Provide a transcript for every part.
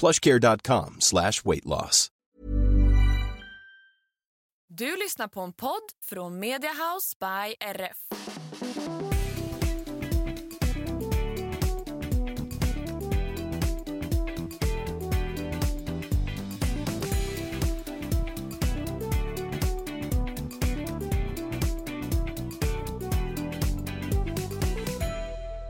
plushcare.com slash weight loss. Du lyssnar på en podd från Mediahouse by RF.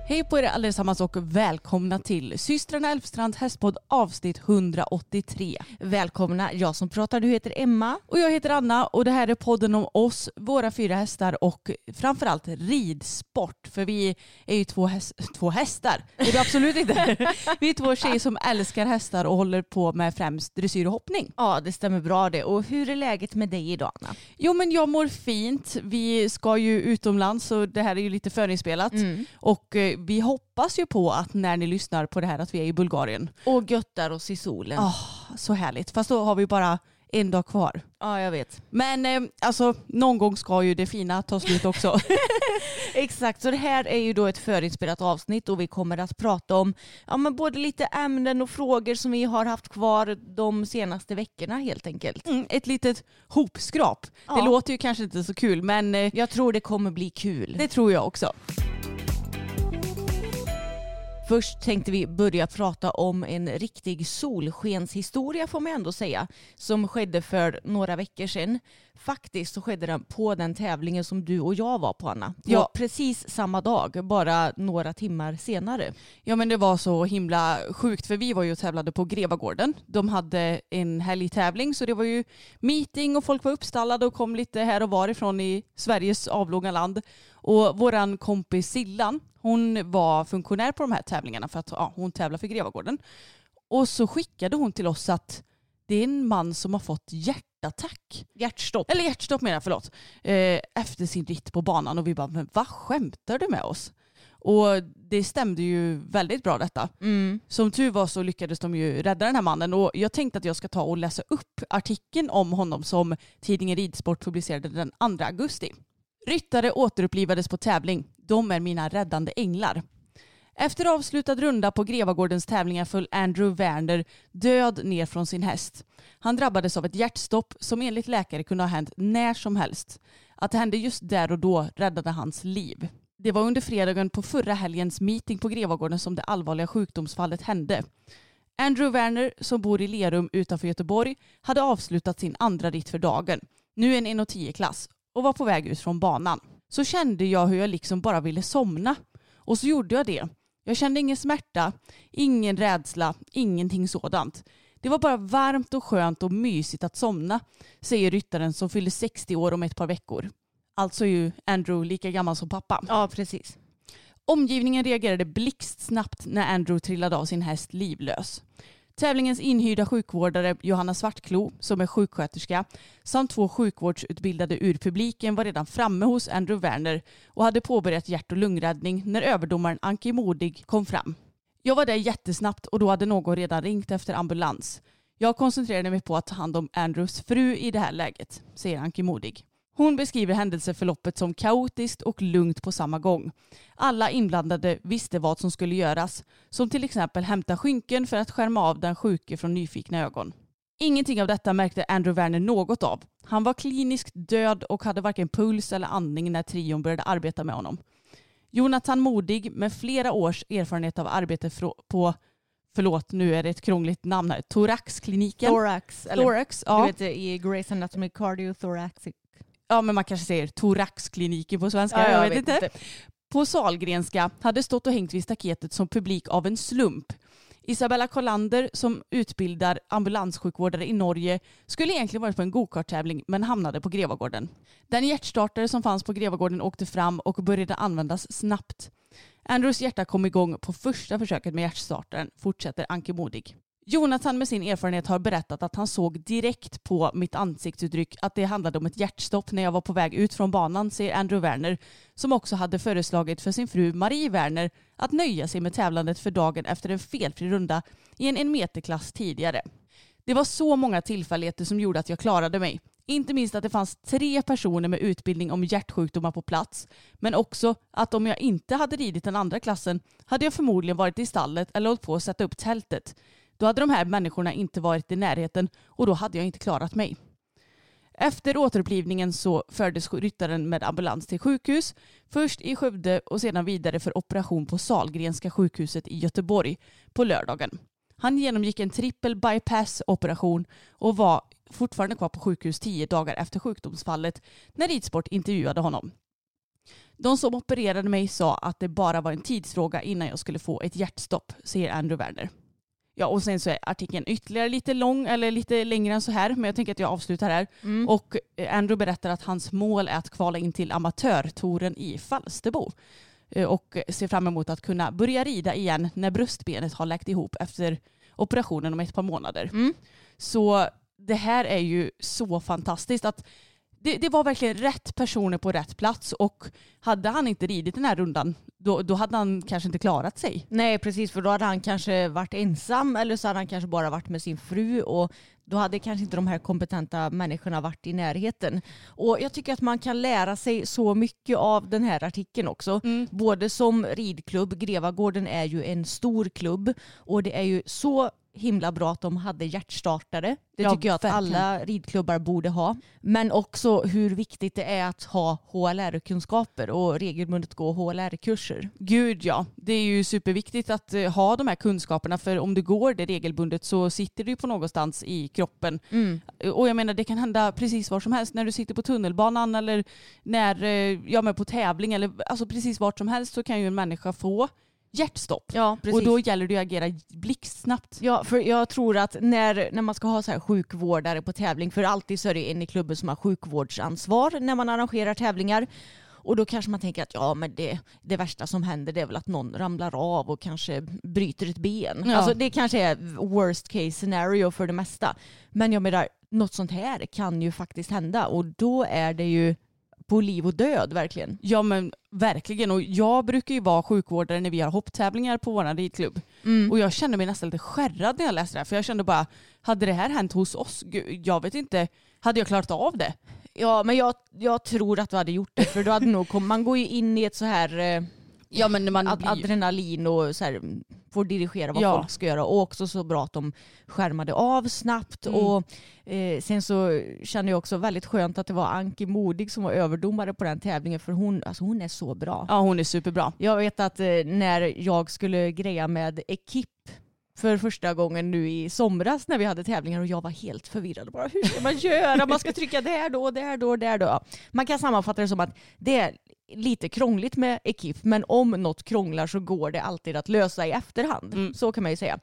Hej på er allesammans och välkomna till systrarna Elfstrand hästpodd avsnitt 183. Välkomna, jag som pratar du heter Emma. Och jag heter Anna och det här är podden om oss, våra fyra hästar och framförallt ridsport. För vi är ju två, häst, två hästar, det är det absolut inte. Vi är två tjejer som älskar hästar och håller på med främst dressyr och hoppning. Ja det stämmer bra det. Och hur är läget med dig idag Anna? Jo men jag mår fint. Vi ska ju utomlands så det här är ju lite förinspelat. Mm. Och eh, vi hoppas ju på att när ni lyssnar på det här att vi är i Bulgarien. Och göttar oss i solen. Åh, så härligt. Fast då har vi bara en dag kvar. Ja jag vet. Men eh, alltså någon gång ska ju det fina ta slut också. Exakt, så det här är ju då ett förinspelat avsnitt och vi kommer att prata om ja, men både lite ämnen och frågor som vi har haft kvar de senaste veckorna helt enkelt. Mm, ett litet hopskrap. Ja. Det låter ju kanske inte så kul men eh, Jag tror det kommer bli kul. det tror jag också. Först tänkte vi börja prata om en riktig solskenshistoria får man ändå säga, som skedde för några veckor sedan. Faktiskt så skedde den på den tävlingen som du och jag var på Anna. På Ja. precis samma dag, bara några timmar senare. Ja men det var så himla sjukt för vi var ju och tävlade på Grevagården. De hade en helgtävling så det var ju meeting och folk var uppstallade och kom lite här och varifrån i Sveriges avlånga land. Och våran kompis Sillan, hon var funktionär på de här tävlingarna för att ja, hon tävlar för Grevagården. Och så skickade hon till oss att det är en man som har fått hjärtattack. Hjärtstopp. Eller hjärtstopp menar jag, förlåt. Eh, efter sin ritt på banan och vi bara, men vad skämtar du med oss? Och det stämde ju väldigt bra detta. Mm. Som tur var så lyckades de ju rädda den här mannen och jag tänkte att jag ska ta och läsa upp artikeln om honom som tidningen Ridsport publicerade den 2 augusti. Ryttare återupplivades på tävling. De är mina räddande änglar. Efter avslutad runda på Grevagårdens tävlingar föll Andrew Werner död ner från sin häst. Han drabbades av ett hjärtstopp som enligt läkare kunde ha hänt när som helst. Att det hände just där och då räddade hans liv. Det var under fredagen på förra helgens meeting på Grevagården som det allvarliga sjukdomsfallet hände. Andrew Werner, som bor i Lerum utanför Göteborg, hade avslutat sin andra ritt för dagen, nu en 1,10-klass, och var på väg ut från banan. Så kände jag hur jag liksom bara ville somna. Och så gjorde jag det. Jag kände ingen smärta, ingen rädsla, ingenting sådant. Det var bara varmt och skönt och mysigt att somna, säger ryttaren som fyller 60 år om ett par veckor. Alltså är ju Andrew lika gammal som pappa. Ja, precis. Omgivningen reagerade blixtsnabbt när Andrew trillade av sin häst livlös. Tävlingens inhyrda sjukvårdare Johanna Svartklo, som är sjuksköterska, samt två sjukvårdsutbildade ur publiken var redan framme hos Andrew Werner och hade påbörjat hjärt och lungräddning när överdomaren Anki Modig kom fram. Jag var där jättesnabbt och då hade någon redan ringt efter ambulans. Jag koncentrerade mig på att ta hand om Andrews fru i det här läget, säger Anki Modig. Hon beskriver händelseförloppet som kaotiskt och lugnt på samma gång. Alla inblandade visste vad som skulle göras, som till exempel hämta skynken för att skärma av den sjuke från nyfikna ögon. Ingenting av detta märkte Andrew Werner något av. Han var kliniskt död och hade varken puls eller andning när trion började arbeta med honom. Jonathan Modig med flera års erfarenhet av arbete på förlåt nu är det ett krångligt namn här, thoraxkliniken. Thorax. Eller, Thorax, Du ja. vet i Grey's Anatomy cardiothoracic. Ja men man kanske säger thoraxkliniken på svenska, Ja, jag, vet, inte. På Salgrenska hade stått och hängt vid staketet som publik av en slump. Isabella Kollander som utbildar ambulanssjukvårdare i Norge skulle egentligen varit på en gokarttävling men hamnade på Grevagården. Den hjärtstartare som fanns på Grevagården åkte fram och började användas snabbt. Andrews hjärta kom igång på första försöket med hjärtstartaren, fortsätter Anke Modig. Jonathan med sin erfarenhet har berättat att han såg direkt på mitt ansiktsuttryck att det handlade om ett hjärtstopp när jag var på väg ut från banan, säger Andrew Werner, som också hade föreslagit för sin fru Marie Werner att nöja sig med tävlandet för dagen efter en felfri runda i en en meterklass tidigare. Det var så många tillfälligheter som gjorde att jag klarade mig. Inte minst att det fanns tre personer med utbildning om hjärtsjukdomar på plats, men också att om jag inte hade ridit den andra klassen hade jag förmodligen varit i stallet eller hållit på att sätta upp tältet. Då hade de här människorna inte varit i närheten och då hade jag inte klarat mig. Efter återupplivningen så fördes ryttaren med ambulans till sjukhus, först i Skövde och sedan vidare för operation på Salgrenska sjukhuset i Göteborg på lördagen. Han genomgick en trippel bypass-operation och var fortfarande kvar på sjukhus tio dagar efter sjukdomsfallet när Ridsport intervjuade honom. De som opererade mig sa att det bara var en tidsfråga innan jag skulle få ett hjärtstopp, säger Andrew Werner. Ja, och sen så är artikeln ytterligare lite lång, eller lite längre än så här, men jag tänker att jag avslutar här. Mm. Och eh, Andrew berättar att hans mål är att kvala in till amatörtouren i Falsterbo Eh, och ser fram emot att kunna börja rida igen när bröstbenet har läkt ihop efter operationen om ett par månader. Mm. Så det här är ju så fantastiskt att det, det var verkligen rätt personer på rätt plats och hade han inte ridit den här rundan då, då hade han kanske inte klarat sig. Nej precis för då hade han kanske varit ensam eller så hade han kanske bara varit med sin fru och då hade kanske inte de här kompetenta människorna varit i närheten. Och jag tycker att man kan lära sig så mycket av den här artikeln också. Både som ridklubb, Grevagården är ju en stor klubb och det är ju så himla bra att de hade hjärtstartare. Det Ja, tycker jag att verkligen. alla ridklubbar borde ha. Men också hur viktigt det är att ha HLR-kunskaper och regelbundet gå HLR-kurser. Gud ja, det är ju superviktigt att eh, ha de här kunskaperna för om du går det regelbundet så sitter du på någonstans i kroppen. Och jag menar det kan hända precis var som helst när du sitter på tunnelbanan eller när, eh, ja men på tävling eller alltså precis vart som helst så kan ju en människa få hjärtstopp. Ja, precis. Och då gäller det att agera blixtsnabbt. Ja, för jag tror att när, när man ska ha så här sjukvårdare på tävling, för alltid så är det en i klubben som har sjukvårdsansvar när man arrangerar tävlingar. Och då kanske man tänker att ja, men det, det värsta som händer det är väl att någon ramlar av och kanske bryter ett ben. Ja. Alltså det kanske är worst case scenario för det mesta. Men jag menar, något sånt här kan ju faktiskt hända och då är det ju på liv och död verkligen. Ja men verkligen och jag brukar ju vara sjukvårdare när vi har hopptävlingar på vår ridklubb. Och jag kände mig nästan lite skärrad när jag läste det här för jag kände bara, hade det här hänt hos oss? Gud, jag vet inte, hade jag klarat av det? Ja, men jag, jag tror att du hade gjort det för då hade nog kom, man går ju in i ett så här eh, Ja men man ad, adrenalin och så här, får dirigera vad Ja. folk ska göra. Och också så bra att de skärmade av snabbt. Mm. Och eh, Sen så kände jag också väldigt skönt att det var Anki Modig som var överdomare på den tävlingen. För hon, alltså hon är så bra. Ja hon är superbra. Jag vet att eh, när jag skulle greja med Ekip för första gången nu i somras när vi hade tävlingar och jag var helt förvirrad. Bara, hur ska man göra? Man ska trycka där då, där då, där då. Man kan sammanfatta det som att det är lite krångligt med Ekip men om något krånglar så går det alltid att lösa i efterhand. Mm. Så kan man ju säga.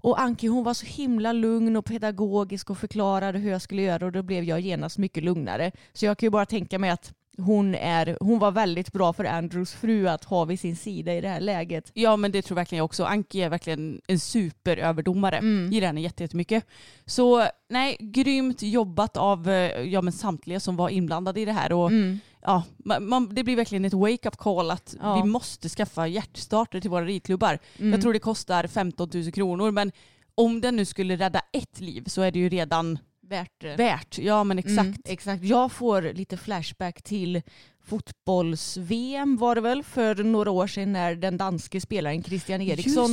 Och Anki hon var så himla lugn och pedagogisk och förklarade hur jag skulle göra och då blev jag genast mycket lugnare. Så jag kan ju bara tänka mig att hon, är, hon var väldigt bra för Andrews fru att ha vid sin sida i det här läget. Ja men det tror verkligen jag också. Anki är verkligen en superöverdomare. Mm. Gillar henne jätte- jättemycket. Så nej, grymt jobbat av eh, ja, men samtliga som var inblandade i det här. Och, Mm. ja, man, man, det blir verkligen ett wake-up call att Ja. vi måste skaffa hjärtstarter till våra ridklubbar. Mm. Jag tror det kostar 15 000 kronor men om den nu skulle rädda ett liv så är det ju redan Värt det. värt. Ja men exakt. Mm, exakt. Jag får lite flashback till fotbolls-VM var det väl för några år sedan när den danske spelaren Christian Eriksson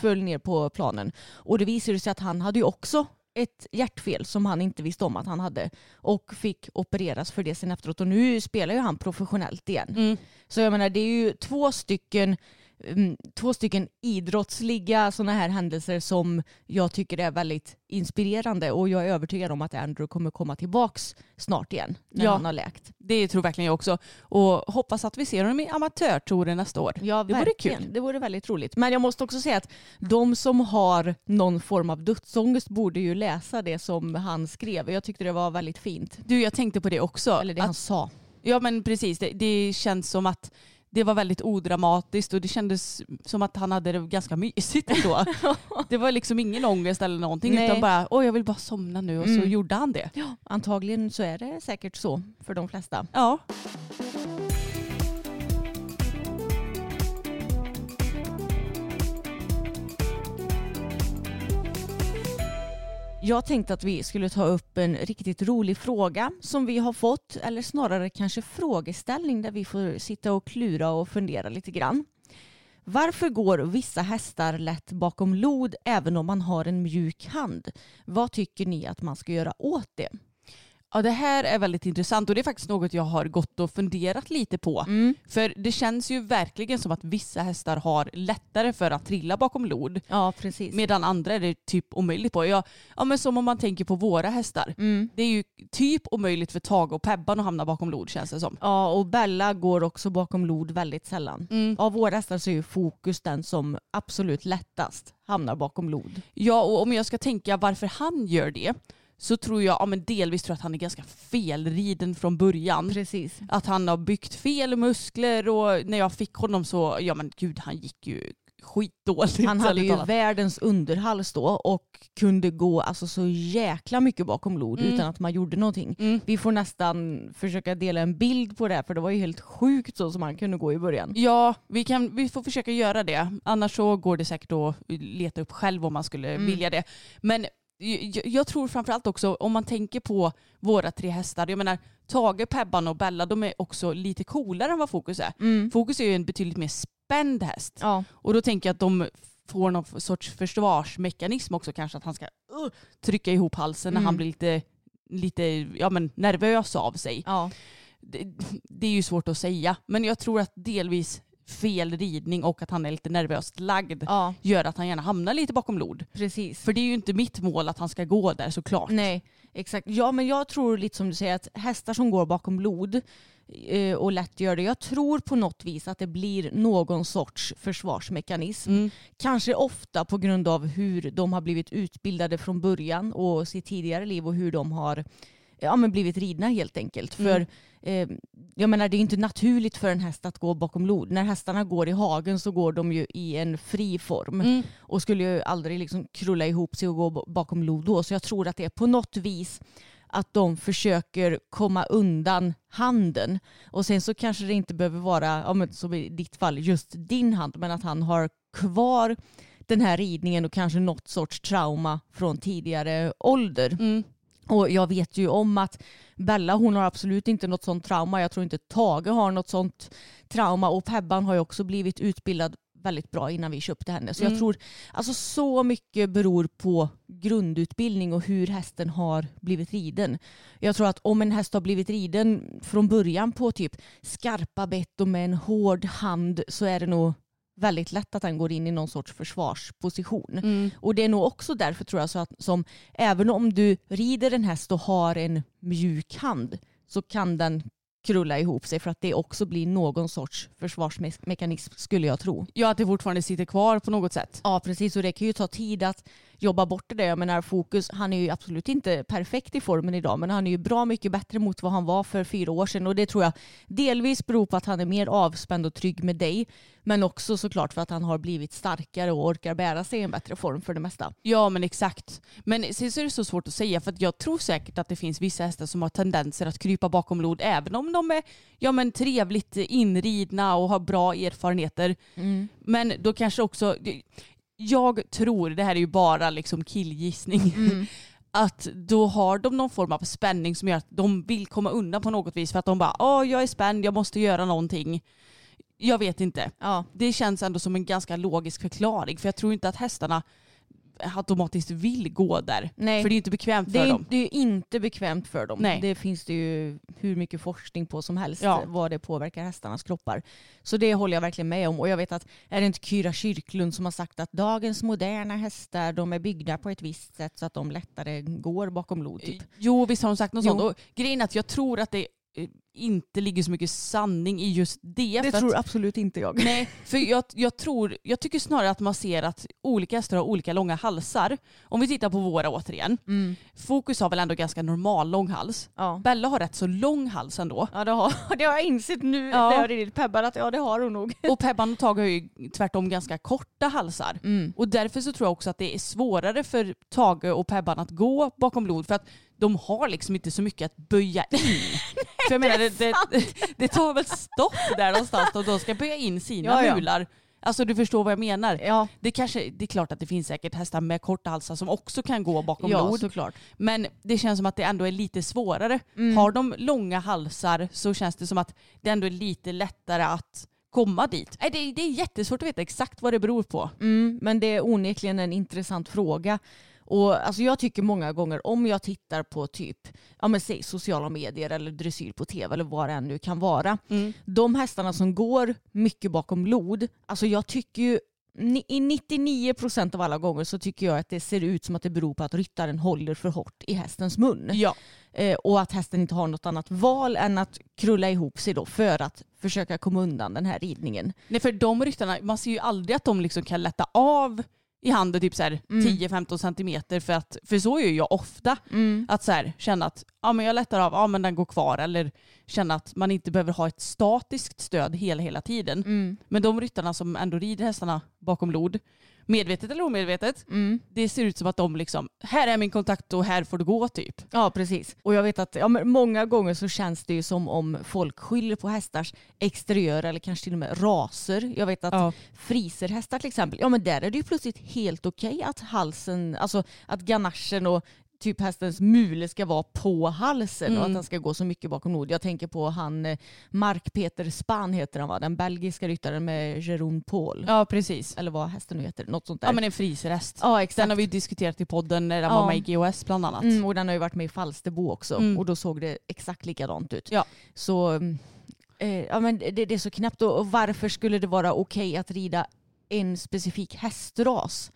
föll ner på planen. Och det visade sig att han hade ju också ett hjärtfel som han inte visste om att han hade och fick opereras för det sen efteråt och nu spelar ju han professionellt igen. Mm. Så jag menar det är ju två stycken mm, två stycken idrottsliga sådana här händelser som jag tycker är väldigt inspirerande och jag är övertygad om att Andrew kommer komma tillbaks snart igen när Ja. han har läkt. Det tror verkligen jag också. Och hoppas att vi ser honom i amatörtouren nästa år. Ja, det vore kul. Det vore väldigt roligt. Men jag måste också säga att de som har någon form av dödsångest borde ju läsa det som han skrev. Jag tyckte det var väldigt fint. Du, jag tänkte på det också. Eller det att, han sa. Ja men precis, det, det känns som att det var väldigt odramatiskt och det kändes som att han hade det ganska mysigt ändå. det var liksom ingen ångest eller någonting Nej. utan bara oj jag vill bara somna nu och så Mm. gjorde han det. Ja, antagligen så är det säkert så för de flesta. Ja. Jag tänkte att vi skulle ta upp en riktigt rolig fråga som vi har fått, eller snarare kanske frågeställning där vi får sitta och klura och fundera lite grann. Varför går vissa hästar lätt bakom lod även om man har en mjuk hand? Vad tycker ni att man ska göra åt det? Ja det här är väldigt intressant och det är faktiskt något jag har gått och funderat lite på. För det känns ju verkligen som att vissa hästar har lättare för att trilla bakom lod. Ja, precis. Medan andra är det typ omöjligt på. Ja, ja men som om man tänker på våra hästar. Mm. Det är ju typ omöjligt för Tage och Pebban att hamna bakom lod känns det som. Ja, och Bella går också bakom lod väldigt sällan. Av våra hästar så är ju fokus den som absolut lättast hamnar bakom lod. Ja och om jag ska tänka varför han gör det så tror jag, ja men delvis tror jag att han är ganska felriden från början. Precis. Att han har byggt fel muskler och när jag fick honom så, ja men gud han gick ju skitdåligt. Han hade ju världens underhals då och kunde gå alltså så jäkla mycket bakom lod Mm. utan att man gjorde någonting. Mm. Vi får nästan försöka dela en bild på det här, för det var ju helt sjukt så som han kunde gå i början. Ja, vi, kan, vi får försöka göra det. Annars så går det säkert att leta upp själv om man skulle Mm. vilja det. Men jag, jag tror framförallt också om man tänker på våra tre hästar. Jag menar Tage, Pebban och Bella de är också lite coolare än vad Fokus är. Fokus är ju en betydligt mer spänd häst. Ja, Och då tänker jag att de får någon sorts försvarsmekanism också kanske. Att han ska uh, trycka ihop halsen när Mm. han blir lite, lite ja, men nervös av sig ja. det, det är ju svårt att säga. Men jag tror att delvis fel ridning och att han är lite nervöst lagd ja gör att han gärna hamnar lite bakom lod. precis. För det är ju inte mitt mål att han ska gå där såklart. Nej, exakt. Ja, men jag tror lite som du säger att hästar som går bakom lod eh, och lätt gör det. Jag tror på något vis att det blir någon sorts försvarsmekanism. Mm. Kanske ofta på grund av hur de har blivit utbildade från början och sitt tidigare liv och hur de har ja, men blivit ridna helt enkelt. Mm. För eh, jag menar, det är inte naturligt för en häst att gå bakom lod. När hästarna går i hagen så går de ju i en fri form Mm. och skulle ju aldrig liksom krulla ihop sig och gå bakom lod då. Så jag tror att det är på något vis att de försöker komma undan handen. Och sen så kanske det inte behöver vara, ja, men som i ditt fall, just din hand, men att han har kvar den här ridningen och kanske något sorts trauma från tidigare ålder. Mm. Och jag vet ju om att Bella hon har absolut inte något sånt trauma. Jag tror inte Tage har något sånt trauma och Pebban har ju också blivit utbildad väldigt bra innan vi köpte henne. Så jag Mm. tror alltså så mycket beror på grundutbildning och hur hästen har blivit riden. Jag tror att om en häst har blivit riden från början på typ skarpa bett och med en hård hand så är det nog väldigt lätt att den går in i någon sorts försvarsposition. Mm. Och det är nog också därför tror jag så att som även om du rider en häst och har en mjuk hand så kan den krulla ihop sig för att det också blir någon sorts försvarsmekanism skulle jag tro. Ja, att det fortfarande sitter kvar på något sätt. Ja precis och det kan ju ta tid att jobba bort det. Jag menar Fokus, han är ju absolut inte perfekt i formen idag men han är ju bra mycket bättre mot vad han var för fyra år sedan och det tror jag delvis beror på att han är mer avspänd och trygg med dig men också såklart för att han har blivit starkare och orkar bära sig i en bättre form för det mesta. Ja men exakt. Men sen så är det så svårt att säga för att jag tror säkert att det finns vissa hästar som har tendenser att krypa bakom lod även om de är ja, men trevligt inridna och har bra erfarenheter. Men då kanske också, jag tror, det här är ju bara liksom killgissning, att då har de någon form av spänning som gör att de vill komma undan på något vis för att de bara åh jag är spänd, jag måste göra någonting. Jag vet inte. Ja. Det känns ändå som en ganska logisk förklaring för jag tror inte att hästarna automatiskt vill gå där. Nej. För det är inte bekvämt Det för är, dem. det är inte bekvämt för dem. Nej. Det finns det ju hur mycket forskning på som helst Ja. vad det påverkar hästarnas kroppar. Så det håller jag verkligen med om. Och jag vet att är det inte Kyra Kyrklund som har sagt att dagens moderna hästar de är byggda på ett visst sätt så att de lättare går bakom lod. Typ. Jo, visst har hon sagt något Jo. sånt. Och grejen är att jag tror att det eh, inte ligger så mycket sanning i just det. Det för tror att, absolut inte jag. Nej, för jag, jag, tror, jag tycker snarare att man ser att olika hästar har olika långa halsar. Om vi tittar på våra återigen. Mm. Fokus har väl ändå ganska normal lång hals. Ja. Bella har rätt så lång hals ändå. Ja det har, det har jag insett nu Ja. när jag ridit Pebbar att ja det har hon nog. Och Pebban och Tage har ju tvärtom ganska korta halsar. Mm. Och därför så tror jag också att det är svårare för Tage och Pebban att gå bakom lod för att de har liksom inte så mycket att böja in. för jag menar det, det, det tar väl stopp där någonstans och de ska böja in sina Ja, ja. mular. Alltså du förstår vad jag menar. Ja, Det, kanske, det är klart att det finns säkert hästar med korta halsar som också kan gå bakom ja lod. såklart. Men det känns som att det ändå är lite svårare. Mm. Har de långa halsar så känns det som att det ändå är lite lättare att komma dit. Nej, det, det är jättesvårt att veta exakt vad det beror på. Mm, men det är onekligen en intressant fråga. Och alltså jag tycker många gånger om jag tittar på typ ja men säg sociala medier eller dressyr på tv eller vad det än nu kan vara. De hästarna som går mycket bakom lod, alltså jag tycker ju i 99 procent av alla gånger så tycker jag att det ser ut som att det beror på att ryttaren håller för hårt i hästens mun. Ja. Eh, och att hästen inte har något annat val än att krulla ihop sig då för att försöka komma undan den här ridningen. Nej, för de ryttarna, man ser ju aldrig att de liksom kan lätta av i handen typ så här Mm. 10-15 centimeter för att, för så gör jag ofta. Att så här, känna att ja, men jag lättar av, ja men den går kvar. Eller känna att man inte behöver ha ett statiskt stöd hela, hela tiden. Mm. Men de ryttarna som ändå rider hästarna bakom lod, medvetet eller omedvetet, Mm. det ser ut som att de liksom, här är min kontakt och här får du gå typ. Ja, precis. Och jag vet att ja, men många gånger så känns det ju som om folk skyller på hästars exteriör eller kanske till och med raser. Jag vet att Ja. friserhästar till exempel, ja men där är det ju plötsligt helt okej att halsen, alltså att ganachen och typ hästens mule ska vara på halsen och att Mm. den ska gå så mycket bakom nod. Jag tänker på han eh, Mark-Peter Span heter han va? Den belgiska ryttaren med Jerome Paul. Ja precis. Eller vad hästen nu heter, något sånt där. Ja men en friserhäst. ja exakt. Den har vi diskuterat i podden när den Ja. var med i GOS bland annat. Mm, och den har ju varit med i Falsterbo också Mm. och då såg det exakt likadant ut. Ja. Så mm, eh, ja, men det, det är så knäppt. Och varför skulle det vara okej att rida en specifik hästras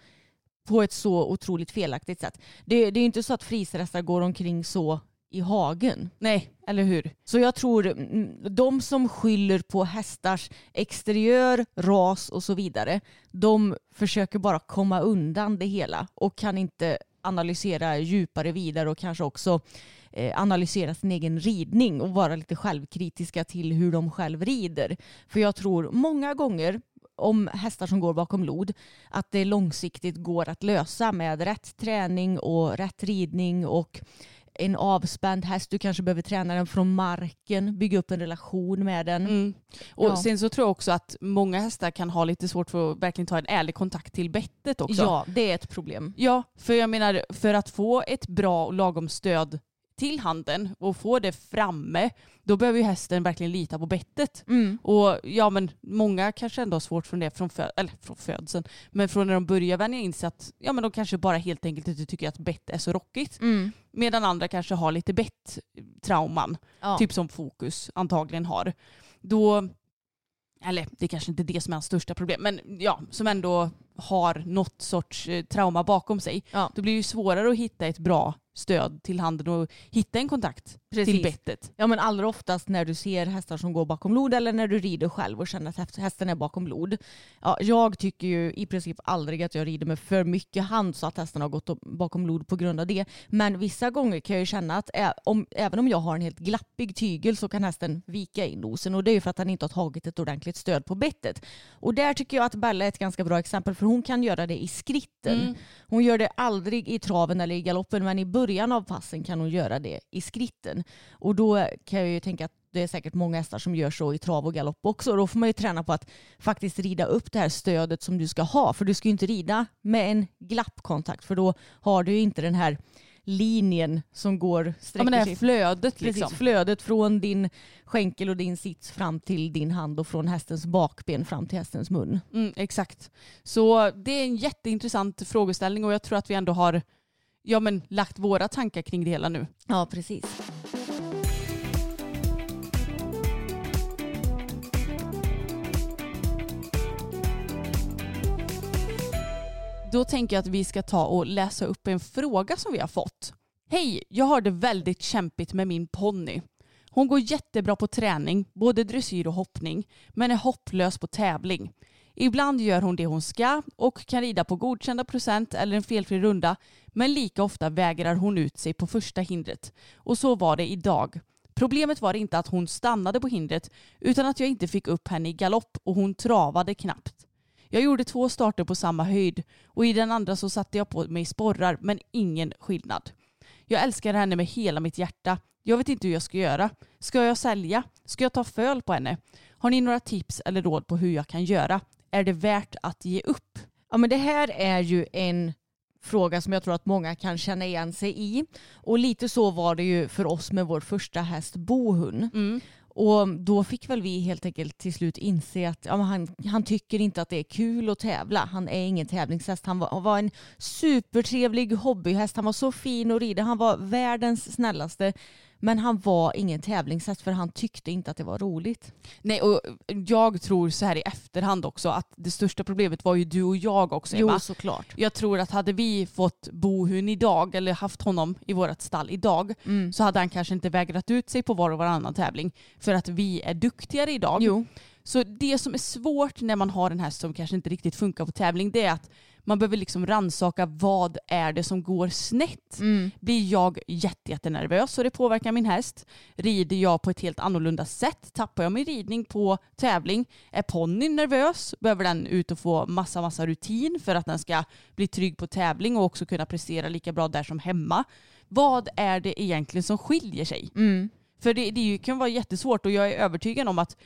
på ett så otroligt felaktigt sätt? Det, det är ju inte så att friserhästar går omkring så i hagen. Nej, eller hur? Så jag tror mm, de som skyller på hästars exteriör, ras och så vidare, de försöker bara komma undan det hela och kan inte analysera djupare vidare och kanske också eh, analysera sin egen ridning och vara lite självkritiska till hur de själv rider. För jag tror många gånger om hästar som går bakom lod att det långsiktigt går att lösa med rätt träning och rätt ridning och en avspänd häst. Du kanske behöver träna den från marken, bygga upp en relation med den. Mm. Och Ja. sen så tror jag också att många hästar kan ha lite svårt för att verkligen ta en ärlig kontakt till bettet också. Ja, det är ett problem. Ja, för jag menar för att få ett bra och lagom stöd till handen och få det framme, då behöver ju hästen verkligen lita på bettet. Mm. Och ja men många kanske ändå har svårt från det från, fö- eller från födseln, men från när de börjar vänja in sig att ja men de kanske bara helt enkelt inte tycker att bett är så rockigt. Mm. Medan andra kanske har lite bett-trauman, Ja. typ som Fokus antagligen har. Då, eller det är kanske inte är det som är hans största problem, men ja, som ändå har något sorts eh, trauma bakom sig. Ja. Då blir det ju svårare att hitta ett bra stöd till handen och hitta en kontakt till Precis. bettet. Ja men allra oftast när du ser hästar som går bakom lod eller när du rider själv och känner att häst- hästen är bakom lod. Ja, jag tycker ju i princip aldrig att jag rider med för mycket hand så att hästen har gått bakom lod på grund av det. Men vissa gånger kan jag ju känna att om, även om jag har en helt glappig tygel så kan hästen vika in nosen och det är ju för att han inte har tagit ett ordentligt stöd på bettet. Och där tycker jag att Bella är ett ganska bra exempel för hon kan göra det i skritten. Mm. Hon gör det aldrig i traven eller i galoppen men i början av passen kan hon göra det i skritten. Och då kan jag ju tänka att det är säkert många hästar som gör så i trav och galopp också. Och då får man ju träna på att faktiskt rida upp det här stödet som du ska ha. För du ska ju inte rida med en glappkontakt för då har du ju inte den här linjen som går, Ja men det här flödet liksom. Precis, flödet från din skänkel och din sits fram till din hand och från hästens bakben fram till hästens mun. Mm, exakt. Så det är en jätteintressant frågeställning och jag tror att vi ändå har ja, men, lagt våra tankar kring det hela nu. Ja, precis. Då tänker jag att vi ska ta och läsa upp en fråga som vi har fått. Hej, jag har det väldigt kämpigt med min ponny. Hon går jättebra på träning, både dressyr och hoppning, men är hopplös på tävling. Ibland gör hon det hon ska och kan rida på godkända procent eller en felfri runda, men lika ofta vägrar hon ut sig på första hindret. Och så var det idag. Problemet var inte att hon stannade på hindret, utan att jag inte fick upp henne i galopp och hon travade knappt. Jag gjorde två starter på samma höjd och i den andra så satte jag på mig sporrar, men ingen skillnad. Jag älskar henne med hela mitt hjärta. Jag vet inte hur jag ska göra. Ska jag sälja? Ska jag ta föl på henne? Har ni några tips eller råd på hur jag kan göra? Är det värt att ge upp? Ja men det här är ju en fråga som jag tror att många kan känna igen sig i. Och lite så var det ju för oss med vår första häst Bohun. Mm. Och då fick väl vi helt enkelt till slut inse att ja, han, han tycker inte att det är kul att tävla. Han är ingen tävlingshäst. Han var, han var en supertrevlig hobbyhäst. Han var så fin att rida. Han var världens snällaste. Men han var ingen tävlingshäst för han tyckte inte att det var roligt. Nej, och jag tror så här i efterhand också att det största problemet var ju du och jag också Emma. Jo, såklart. Jag tror att hade vi fått Bohun idag eller haft honom i vårt stall idag Mm. så hade han kanske inte vägrat ut sig på var och varannan tävling för att vi är duktigare idag. Jo. Så det som är svårt när man har en häst som kanske inte riktigt funkar på tävling det är att man behöver liksom ransaka vad är det som går snett. Mm. Blir jag jätte, jättenervös och det påverkar min häst? Rider jag på ett helt annorlunda sätt? Tappar jag min ridning på tävling? Är ponnyn nervös? Behöver den ut och få massa, massa rutin för att den ska bli trygg på tävling och också kunna prestera lika bra där som hemma? Vad är det egentligen som skiljer sig? Mm. För det, det kan vara jättesvårt och jag är övertygad om att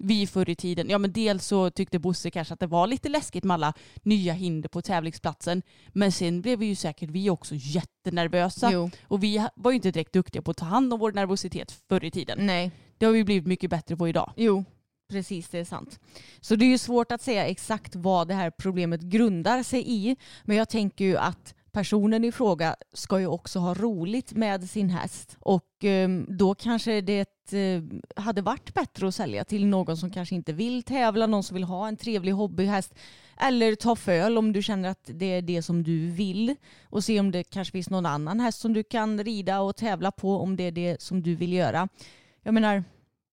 vi förr i tiden, ja men dels så tyckte Bosse kanske att det var lite läskigt med alla nya hinder på tävlingsplatsen. Men sen blev vi ju säkert vi också jättenervösa. Jo. Och vi var ju inte direkt duktiga på att ta hand om vår nervositet förr i tiden. Nej. Det har vi blivit mycket bättre på idag. Jo, precis det är sant. Så det är ju svårt att säga exakt vad det här problemet grundar sig i. Men jag tänker ju att personen i fråga ska ju också ha roligt med sin häst. Och ehm, då kanske det eh, hade varit bättre att sälja till någon som kanske inte vill tävla, någon som vill ha en trevlig hobbyhäst. Eller ta föl om du känner att det är det som du vill. Och se om det kanske finns någon annan häst som du kan rida och tävla på om det är det som du vill göra. Jag menar,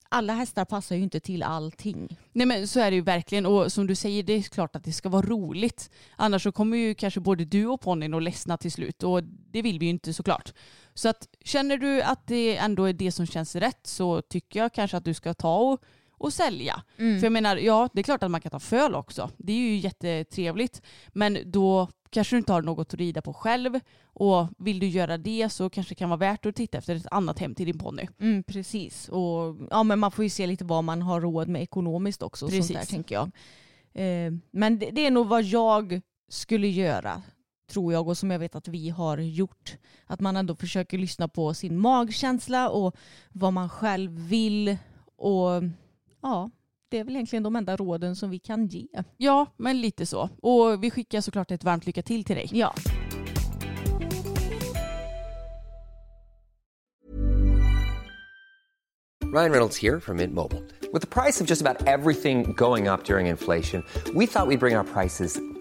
alla hästar passar ju inte till allting. Nej men så är det ju verkligen och som du säger det är klart att det ska vara roligt. Annars så kommer ju kanske både du och ponnyn att ledsna till slut och det vill vi ju inte såklart. Så att känner du att det ändå är det som känns rätt så tycker jag kanske att du ska ta och, och sälja. För jag menar, ja det är klart att man kan ta föl också. Det är ju jättetrevligt. Men då kanske du inte har något att rida på själv och vill du göra det så kanske det kan vara värt att titta efter ett annat hem till din ponny. Mm, precis. Och, ja, men man får ju se lite vad man har råd med ekonomiskt också. och Sånt där, Precis. tänker jag. Eh, men det, det är nog vad jag skulle göra, tror jag, och som jag vet att vi har gjort. Att man ändå försöker lyssna på sin magkänsla och vad man själv vill. Och ja, det är väl egentligen de enda råden som vi kan ge. Ja, men lite så. Och vi skickar såklart ett varmt lycka till till dig. Ja. Ryan Reynolds here from Mint Mobile. With the price of just about everything going up during inflation, we thought we'd bring our prices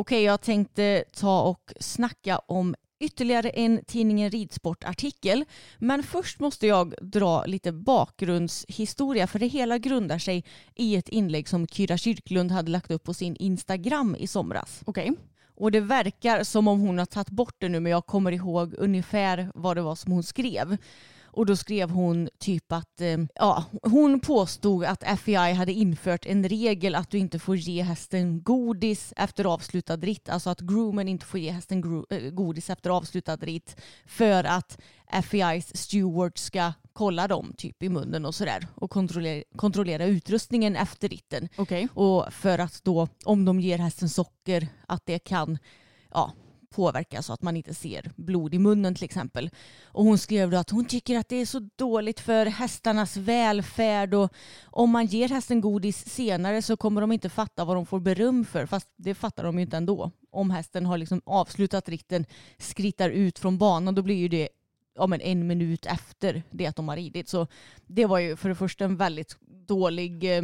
Okej, jag tänkte ta och snacka om ytterligare en tidningen Ridsport-artikel. Men först måste jag dra lite bakgrundshistoria för det hela grundar sig i ett inlägg som Kyra Kyrklund hade lagt upp på sin Instagram i somras. Okej. Och det verkar som om hon har tagit bort det nu men jag kommer ihåg ungefär vad det var som hon skrev. Och då skrev hon typ att eh, ja, hon påstod att FEI hade infört en regel att du inte får ge hästen godis efter avslutad ritt. Alltså att groomen inte får ge hästen eh, godis efter avslutad ritt för att FEIs steward ska kolla dem typ i munnen och sådär och kontrollera, kontrollera utrustningen efter ritten. Okej. Och för att då, om de ger hästen socker, att det kan ja, påverka så att man inte ser blod i munnen till exempel. Och hon skrev då att hon tycker att det är så dåligt för hästarnas välfärd och om man ger hästen godis senare så kommer de inte fatta vad de får beröm för. Fast det fattar de ju inte ändå. Om hästen har liksom avslutat ritten, skrittar ut från banan, då blir ju det ja, men en minut efter det att de har ridit. Så det var ju för det första en väldigt dålig eh,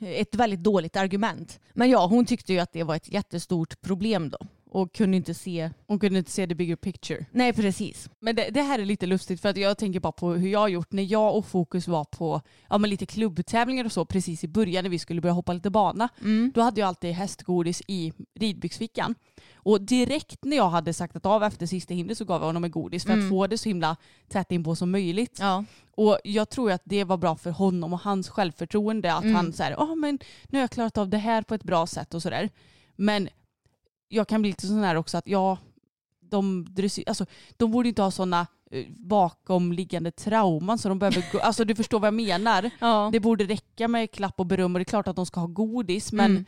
ett väldigt dåligt argument. Men ja, hon tyckte ju att det var ett jättestort problem då och kunde inte se. Hon kunde inte se the bigger picture. Nej, precis. Men det, det här är lite lustigt för att jag tänker bara på hur jag har gjort när jag och Fokus var på ja, men lite klubbtävlingar och så precis i början när vi skulle börja hoppa lite bana. Då hade jag alltid hästgodis i ridbyxfickan. Och direkt när jag hade saktat av efter sista hindret så gav jag honom en godis för att få det så himla tätt in på som möjligt. Ja. Och jag tror att det var bra för honom och hans självförtroende att han säger, ja men nu har jag klarat av det här på ett bra sätt och sådär. Men jag kan bli lite sån här också att ja, de, alltså, de borde inte ha sådana eh, bakomliggande trauman så de behöver gå, alltså du förstår vad jag menar. Ja. Det borde räcka med klapp och beröm och det är klart att de ska ha godis men Mm.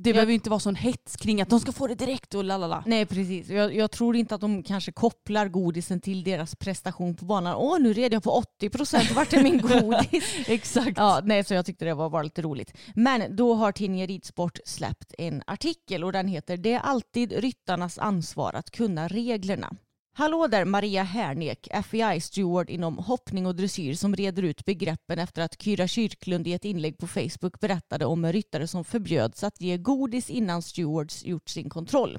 Det behöver ju inte vara sån hets kring att de ska få det direkt och lalala. Nej precis. Jag, jag tror inte att de kanske kopplar godisen till deras prestation på banan. Åh nu red jag på 80 procent, vart är min godis? Exakt. Ja, nej, så jag tyckte det var, var lite roligt. Men då har tidningen Ridsport släppt en artikel och den heter Det är alltid ryttarnas ansvar att kunna reglerna. Hallå där Maria Härnek, FEI steward inom hoppning och dressyr som reder ut begreppen efter att Kyra Kyrklund i ett inlägg på Facebook berättade om en ryttare som förbjöds att ge godis innan stewards gjort sin kontroll.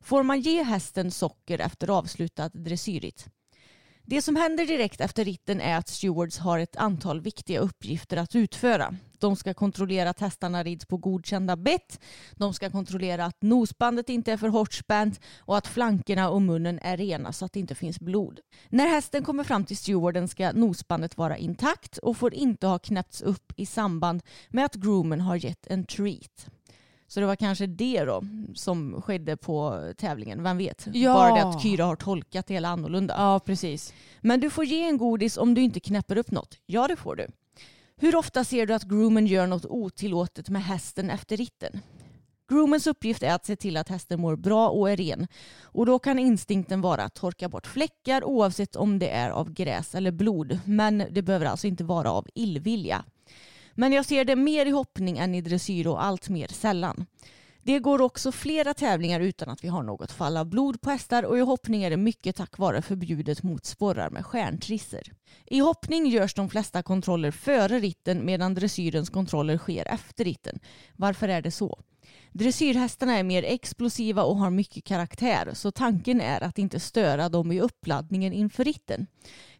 Får man ge hästen socker efter avslutad dressyrritt? Det som händer direkt efter ritten är att stewards har ett antal viktiga uppgifter att utföra. De ska kontrollera att hästarna rids på godkända bett. De ska kontrollera att nosbandet inte är för hårt spänt och att flankerna och munnen är rena så att det inte finns blod. När hästen kommer fram till stewarden ska nosbandet vara intakt och får inte ha knäppts upp i samband med att groomen har gett en treat. Så det var kanske det då som skedde på tävlingen, vem vet? Ja. Bara det att Kyra har tolkat det hela annorlunda. Ja precis. Men du får ge en godis om du inte knäpper upp något. Ja, det får du. Hur ofta ser du att groomen gör något otillåtet med hästen efter ritten? Groomens uppgift är att se till att hästen mår bra och är ren. Och då kan instinkten vara att torka bort fläckar oavsett om det är av gräs eller blod. Men det behöver alltså inte vara av illvilja. Men jag ser det mer i hoppning än i dressyr och allt mer sällan. Det går också flera tävlingar utan att vi har något fall av blod på hästar och i hoppning är det mycket tack vare förbjudet mot sporrar med stjärntrisser. I hoppning görs de flesta kontroller före ritten medan dressyrens kontroller sker efter ritten. Varför är det så? Dressyrhästarna är mer explosiva och har mycket karaktär så tanken är att inte störa dem i uppladdningen inför ritten.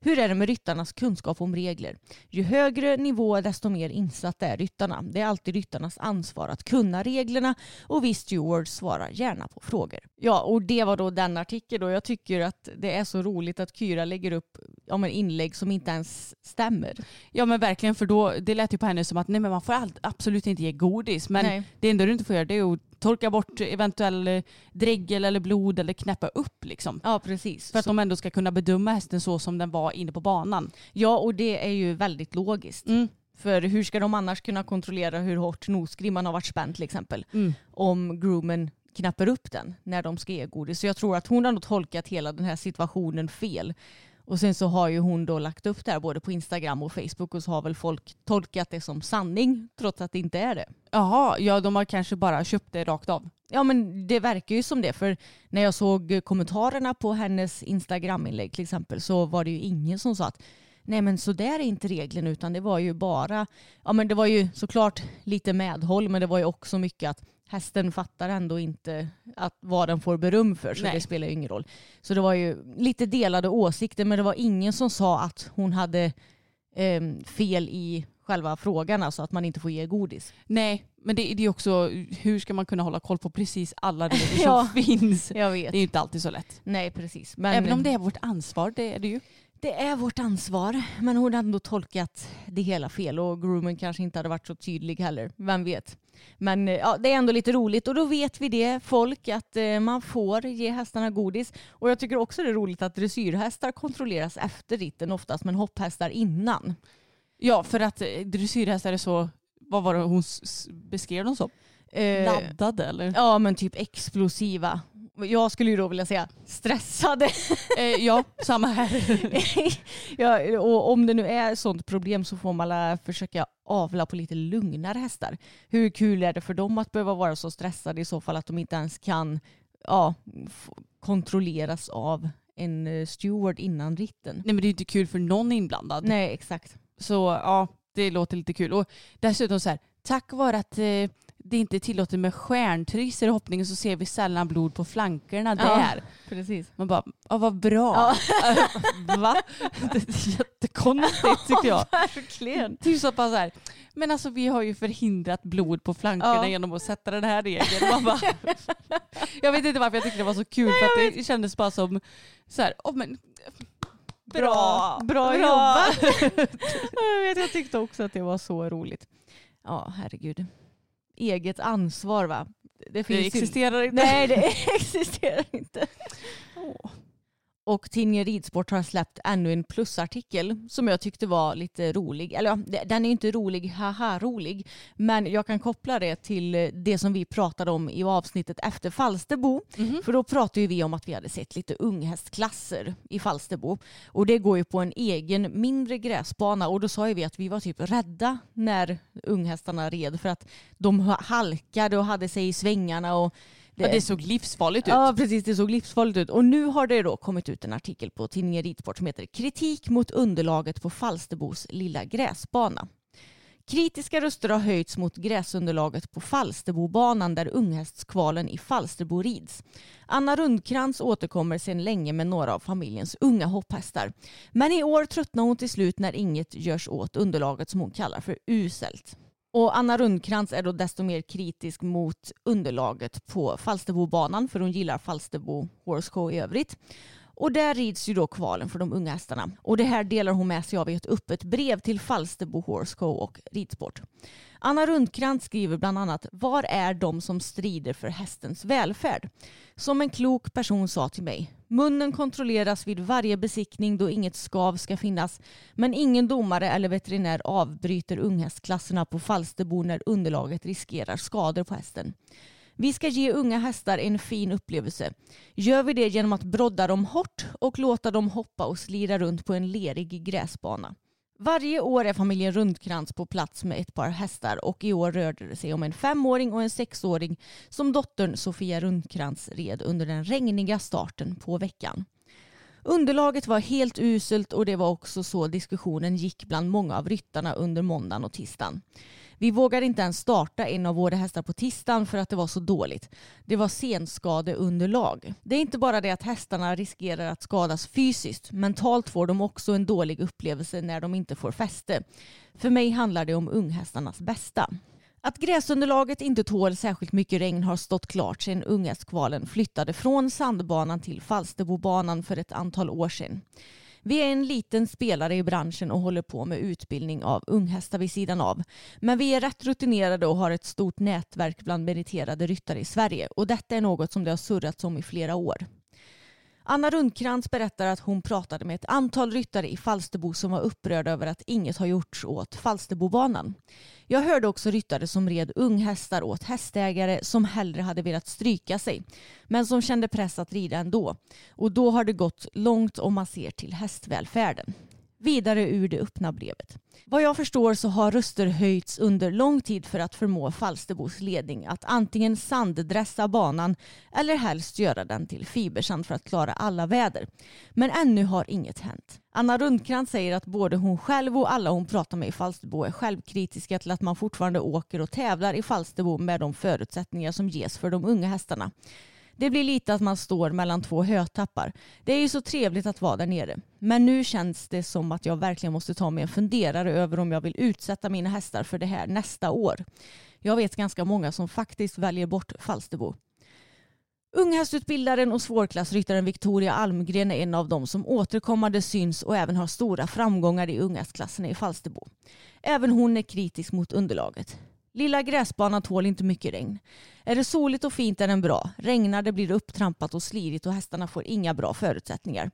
Hur är det med ryttarnas kunskap om regler? Ju högre nivå desto mer insatta är ryttarna. Det är alltid ryttarnas ansvar att kunna reglerna och vi stewards svarar gärna på frågor. Ja, och det var då den artikeln och jag tycker att det är så roligt att Kyra lägger upp ja, men inlägg som inte ens stämmer. Ja men verkligen för då, det lät ju på henne som att nej men man får all, absolut inte ge godis. Men Nej. det enda du inte får göra det är att torka bort eventuell eh, dregel eller blod eller knäppa upp liksom. Ja, precis. För att de ändå ska kunna bedöma hästen så som den var inne på banan. Ja, och det är ju väldigt logiskt. Mm. För hur ska de annars kunna kontrollera hur hårt nosgrimman har varit spänd till exempel? Mm. Om groomen knappar upp den när de ska ge godis. Så jag tror att hon har nog tolkat hela den här situationen fel. Och sen så har ju hon då lagt upp det här både på Instagram och Facebook och så har väl folk tolkat det som sanning trots att det inte är det. Jaha, ja de har kanske bara köpt det rakt av. Ja men det verkar ju som det för när jag såg kommentarerna på hennes Instagram-inlägg till exempel så var det ju ingen som sa att nej men så där är inte regeln utan det var ju bara, ja men det var ju såklart lite medhåll men det var ju också mycket att hästen fattar ändå inte att vad den får beröm för så Nej. det spelar ju ingen roll. Så det var ju lite delade åsikter men det var ingen som sa att hon hade em, fel i själva frågan, alltså att man inte får ge godis. Nej, men det, det är också hur ska man kunna hålla koll på precis alla regler Ja. som finns? Jag vet. Det är ju inte alltid så lätt. Nej precis. Men Även om det är vårt ansvar, det är det ju. Det är vårt ansvar, men hon hade ändå tolkat det hela fel och groomen kanske inte hade varit så tydlig heller. Vem vet? Men eh, ja, det är ändå lite roligt och då vet vi det, folk, att eh, man får ge hästarna godis. Och jag tycker också det är roligt att dressyrhästar kontrolleras efter ritten oftast, men hopphästar innan. Ja, för att eh, dressyrhästar är så, vad var det hon beskrev dem som? Eh, Laddade eller? Ja, men typ explosiva. Jag skulle ju då vilja säga stressade. Eh, ja, samma här. ja, och om det nu är sånt problem så får man försöka avla på lite lugnare hästar. Hur kul är det för dem att behöva vara så stressade i så fall att de inte ens kan ja, kontrolleras av en eh, steward innan ritten? Nej men det är inte kul för någon inblandad. Nej, exakt. Så ja, det låter lite kul. Och dessutom så här, tack vare att eh, det inte är tillåtet med stjärntrissor i hoppningen så ser vi sällan blod på flankerna Ja. där. Precis. Man bara, ja vad bra. Va? Det är jättekonstigt tycker jag. Verkligen. Typ så bara så här, men alltså vi har ju förhindrat blod på flankerna Ja. genom att sätta den här regeln. Man bara, jag vet inte varför jag tyckte det var så kul för att det kändes bara som så här, oh, men, Bra, bra jobbat. jag, vet, jag tyckte också att det var så roligt. Ja, herregud. Eget ansvar va? Det ju- existerar inte. Nej, det existerar inte. Och tidningen Ridsport har släppt ännu en plusartikel som jag tyckte var lite rolig. Eller ja, den är inte rolig, haha rolig. Men jag kan koppla det till det som vi pratade om i avsnittet efter Falsterbo. För då pratade vi om att vi hade sett lite unghästklasser i Falsterbo. Och det går ju på en egen mindre gräsbana. Och då sa ju vi att vi var typ rädda när unghästarna red för att de halkade och hade sig i svängarna. Och Ja, det såg livsfarligt ut. Ja precis, det såg livsfarligt ut. Och nu har det då kommit ut en artikel på tidningen Ridsport som heter Kritik mot underlaget på Falsterbos lilla gräsbana. Kritiska röster har höjts mot gräsunderlaget på Falsterbobanan där unghästkvalen i Falsterbo rids. Anna Rundkrans återkommer sedan länge med några av familjens unga hopphästar. Men i år tröttnar hon till slut när inget görs åt underlaget som hon kallar för uselt. Och Anna Rundkrantz är då desto mer kritisk mot underlaget på Falsterbobanan för hon gillar Falsterbo Horse Show i övrigt. Och där rids ju då kvalen för de unga hästarna. Och det här delar hon med sig av i ett öppet brev till Falsterbo Horse Co och Ridsport. Anna Rundkrantz skriver bland annat Var är de som strider för hästens välfärd? Som en klok person sa till mig. Munnen kontrolleras vid varje besiktning då inget skav ska finnas. Men ingen domare eller veterinär avbryter unghästklasserna på Falsterbo när underlaget riskerar skador på hästen. Vi ska ge unga hästar en fin upplevelse. Gör vi det genom att brodda dem hårt och låta dem hoppa och slira runt på en lerig gräsbana. Varje år är familjen Rundkrantz på plats med ett par hästar och i år rörde det sig om en femåring och en sexåring som dottern Sofia Rundkrantz red under den regniga starten på veckan. Underlaget var helt uselt och det var också så diskussionen gick bland många av ryttarna under måndagen och tisdagen. Vi vågade inte ens starta en av våra hästar på tisdagen för att det var så dåligt. Det var senskadeunderlag. Det är inte bara det att hästarna riskerar att skadas fysiskt. Mentalt får de också en dålig upplevelse när de inte får fäste. För mig handlar det om unghästarnas bästa. Att gräsunderlaget inte tål särskilt mycket regn har stått klart sedan unghästkvalen flyttade från sandbanan till Falsterbobanan för ett antal år sedan. Vi är en liten spelare i branschen och håller på med utbildning av unghästar vid sidan av. Men vi är rätt rutinerade och har ett stort nätverk bland meriterade ryttare i Sverige och detta är något som det har surrats om i flera år. Anna Rundkrantz berättar att hon pratade med ett antal ryttare i Falsterbo som var upprörda över att inget har gjorts åt Falsterbobanan. Jag hörde också ryttare som red unghästar åt hästägare som hellre hade velat stryka sig men som kände press att rida ändå. Och då har det gått långt om man ser till hästvälfärden. Vidare ur det öppna brevet. Vad jag förstår så har röster höjts under lång tid för att förmå Falsterbos ledning att antingen sanddressa banan eller helst göra den till fibersand för att klara alla väder. Men ännu har inget hänt. Anna Rundkrantz säger att både hon själv och alla hon pratar med i Falsterbo är självkritiska till att man fortfarande åker och tävlar i Falsterbo med de förutsättningar som ges för de unga hästarna. Det blir lite att man står mellan två hötappar. Det är ju så trevligt att vara där nere. Men nu känns det som att jag verkligen måste ta mig en funderare över om jag vill utsätta mina hästar för det här nästa år. Jag vet ganska många som faktiskt väljer bort Falsterbo. Unghästutbildaren och svårklassryttaren Victoria Almgren är en av dem som återkommande syns och även har stora framgångar i unghästklasserna i Falsterbo. Även hon är kritisk mot underlaget. Lilla gräsbanan tål inte mycket regn. Är det soligt och fint är den bra. Regnar det blir det upptrampat och slirigt och hästarna får inga bra förutsättningar.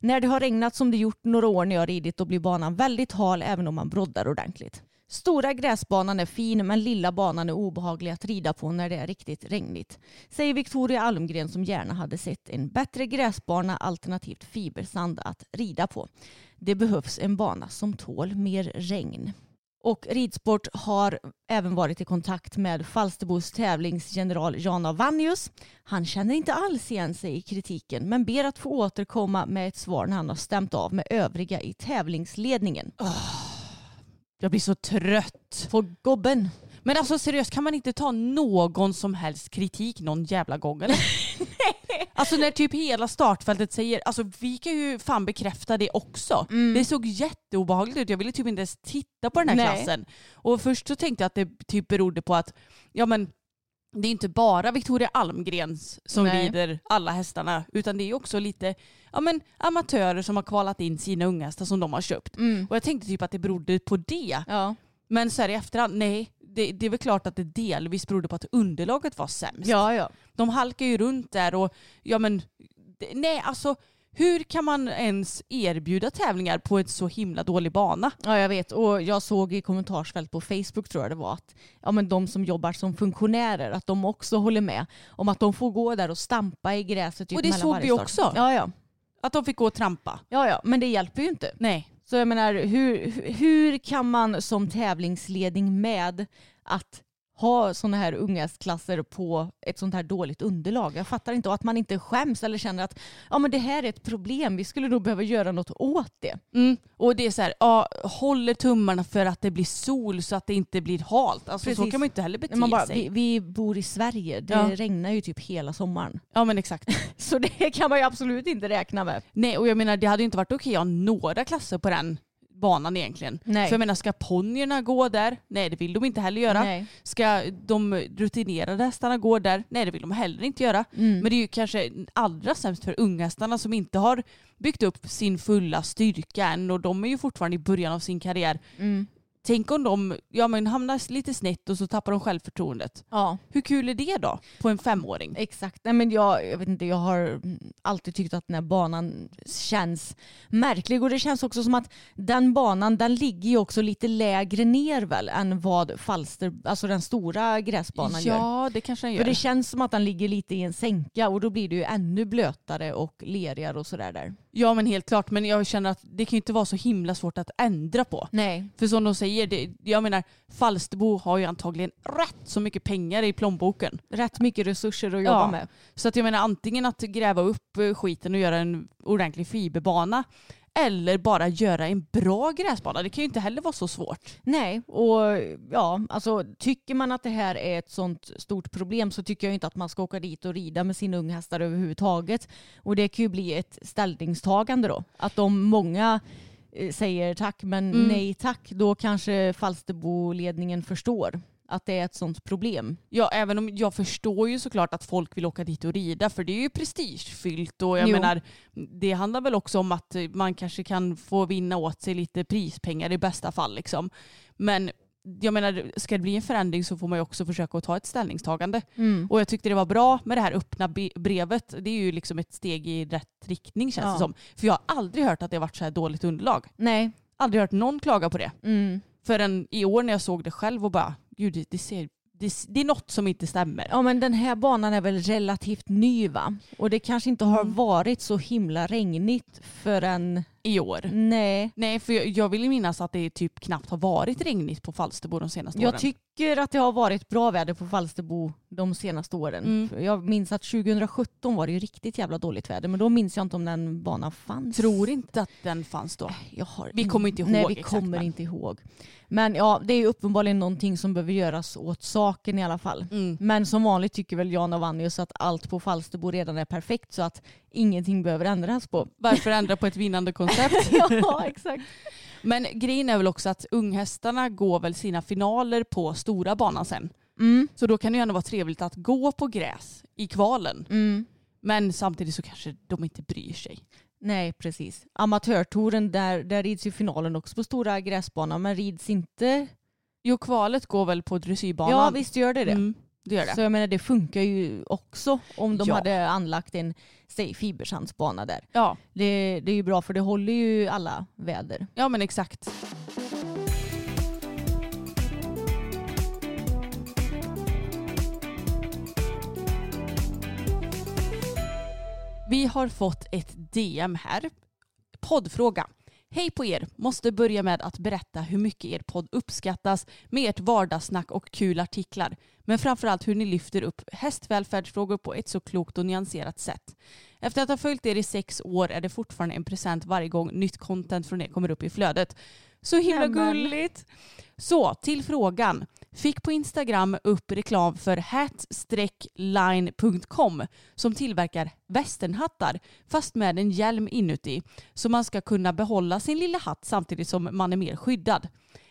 När det har regnat som det gjort några år när jag ridit då blir banan väldigt hal även om man broddar ordentligt. Stora gräsbanan är fin men lilla banan är obehaglig att rida på när det är riktigt regnigt. Säger Victoria Almgren som gärna hade sett en bättre gräsbana alternativt fibersand att rida på. Det behövs en bana som tål mer regn. Och Ridsport har även varit i kontakt med Falsterbos tävlingsgeneral Jana Vannius. Han känner inte alls igen sig i kritiken men ber att få återkomma med ett svar när han har stämt av med övriga i tävlingsledningen. Jag blir så trött. På gobben. Men alltså seriöst, kan man inte ta någon som helst kritik någon jävla gång eller? alltså när typ hela startfältet säger, alltså vi kan ju fan bekräfta det också. Det såg jätteobehagligt ut, jag ville typ inte ens titta på den här Nej. klassen. Och först så tänkte jag att det typ berodde på att, ja men det är inte bara Victoria Almgrens som Nej. rider alla hästarna utan det är också lite ja, men, amatörer som har kvalat in sina unghästar som de har köpt. Och jag tänkte typ att det berodde på det. Ja. Men så här i efterhand, nej. Det, det är väl klart att det delvis berodde på att underlaget var sämst. Ja, ja. De halkar ju runt där och ja men nej alltså hur kan man ens erbjuda tävlingar på en så himla dålig bana? Ja, jag vet. Och jag såg i kommentarsfält på Facebook tror jag det var att ja, men de som jobbar som funktionärer, att de också håller med om att de får gå där och stampa i gräset. Typ Och det såg vi också. Ja, ja. Att de fick gå och trampa. ja, ja. Men det hjälper ju inte. Nej. Så jag menar, hur, hur kan man som tävlingsledning med att ha sådana här unghästklasser på ett sånt här dåligt underlag? Jag fattar inte. Och att man inte skäms eller känner att ja, men det här är ett problem. Vi skulle nog behöva göra något åt det. Mm. Och det är så här, ja, håller tummarna för att det blir sol så att det inte blir halt. Alltså så kan man inte heller bete bara, sig. vi, vi bor i Sverige. Det Ja. regnar ju typ hela sommaren. Ja men exakt. Så det kan man ju absolut inte räkna med. Nej och jag menar det hade ju inte varit okej att ha några klasser på den banan egentligen. Nej. För jag menar ska ponnyerna gå där? Nej det vill de inte heller göra. Nej. Ska de rutinerade hästarna gå där? Nej det vill de heller inte göra. Mm. Men det är ju kanske allra sämst för unghästarna som inte har byggt upp sin fulla styrka än och de är ju fortfarande i början av sin karriär. Mm. Tänk om de ja, men hamnar lite snett och så tappar de självförtroendet. Ja, Hur kul är det då på en femåring? exakt. Nej, men jag, jag vet inte, jag har alltid tyckt att den här banan känns märklig och det känns också som att den banan den ligger ju också lite lägre ner väl än vad Falster, alltså den stora gräsbanan gör. Ja det kanske den gör. För det känns som att den ligger lite i en sänka och då blir det ju ännu blötare och lerigare och sådär där. Ja men helt klart men jag känner att det kan ju inte vara så himla svårt att ändra på. Nej. För som de säger, det, jag menar Falsterbo har ju antagligen rätt så mycket pengar i plånboken. Rätt mycket resurser att jobba Ja. med. Så att jag menar antingen att gräva upp skiten och göra en ordentlig fiberbana eller bara göra en bra gräsbana. Det kan ju inte heller vara så svårt. Nej, och ja, alltså tycker man att det här är ett sånt stort problem så tycker jag inte att man ska åka dit och rida med sina unghästar överhuvudtaget. Och det kan ju bli ett ställningstagande då. Att om många eh, säger tack men Mm. nej tack, då kanske Falsterbo-ledningen förstår att det är ett sånt problem. Ja, även om jag förstår ju såklart att folk vill åka dit och rida för det är ju prestigefyllt och jag Jo. menar det handlar väl också om att man kanske kan få vinna åt sig lite prispengar i bästa fall liksom. Men jag menar, ska det bli en förändring så får man ju också försöka att ta ett ställningstagande. Mm. Och jag tyckte det var bra med det här öppna brevet. Det är ju liksom ett steg i rätt riktning känns Ja. det som. För jag har aldrig hört att det har varit så här dåligt underlag. Nej. Aldrig hört någon klaga på det. Mm. Förrän i år när jag såg det själv och bara, gud det, ser, det, det är något som inte stämmer. Ja men den här banan är väl relativt ny va? Och det kanske inte har Mm. varit så himla regnigt förrän... I år. Nej. Nej, för jag, jag vill minnas att det typ knappt har varit regnigt på Falsterbo de senaste Jag åren. tycker att det har varit bra väder på Falsterbo de senaste åren. Mm. Jag minns att 2017 var det ju riktigt jävla dåligt väder men då minns jag inte om den banan fanns. Tror inte att den fanns då. Jag har Vi kommer inte ihåg Nej vi exakt, kommer men- inte ihåg. Men ja det är uppenbarligen någonting som behöver göras åt saken i alla fall. Mm. Men som vanligt tycker väl Jan och Vannius att allt på Falsterbo redan är perfekt så att ingenting behöver ändras på. Varför ändra på ett vinnande koncept? ja exakt. Men grejen är väl också att unghästarna går väl sina finaler på stora banan sen. Mm. Så då kan det ju ändå vara trevligt att gå på gräs i kvalen. Mm. Men samtidigt så kanske de inte bryr sig. Nej precis. Amatörtouren där, där rids ju finalen också på stora gräsbanan men rids inte. Jo, kvalet går väl på dressyrbanan. Ja visst gör det det. Mm, det gör det. Så jag menar det funkar ju också om de Ja. hade anlagt en säg fibersandsbana där. Ja. Det, det är ju bra för det håller ju alla väder. ja, men exakt. Vi har fått ett DM här. Poddfråga. Hej på er! Måste börja med att berätta hur mycket er podd uppskattas med ert vardagssnack och kul artiklar. Men framförallt hur ni lyfter upp hästvälfärdsfrågor på ett så klokt och nyanserat sätt. Efter att ha följt er i sex år är det fortfarande en present varje gång nytt content från er kommer upp i flödet. Så himla gulligt! Så till frågan. Fick på Instagram upp reklam för hat-line.com som tillverkar västernhattar fast med en hjälm inuti så man ska kunna behålla sin lilla hatt samtidigt som man är mer skyddad.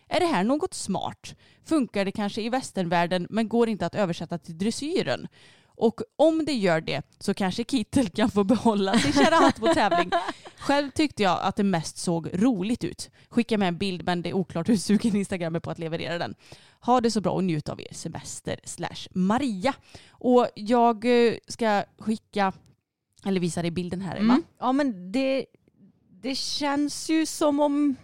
Är det här något smart? Funkar det kanske i västernvärlden men går inte att översätta till dressyren? Och om det gör det så kanske Kittel kan få behålla sin kära hatt på tävling. Själv tyckte jag att det mest såg roligt ut. Skicka med en bild men det är oklart hur sugen Instagram är på att leverera den. Ha det så bra och njut av er semester slash Maria. Och jag eh, ska skicka, eller visa dig bilden här Emma. Mm. Ja men det, det känns ju som om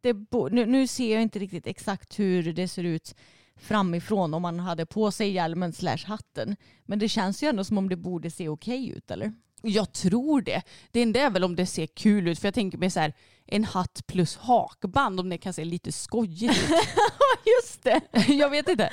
det nu, nu ser jag inte riktigt exakt hur det ser ut framifrån om man hade på sig hjälmen slash hatten. Men det känns ju ändå som om det borde se okej ut eller? Jag tror det. Det enda är väl om det ser kul ut för jag tänker mig så här en hatt plus hakband om det kan se lite skojigt ut. Just det. jag vet inte.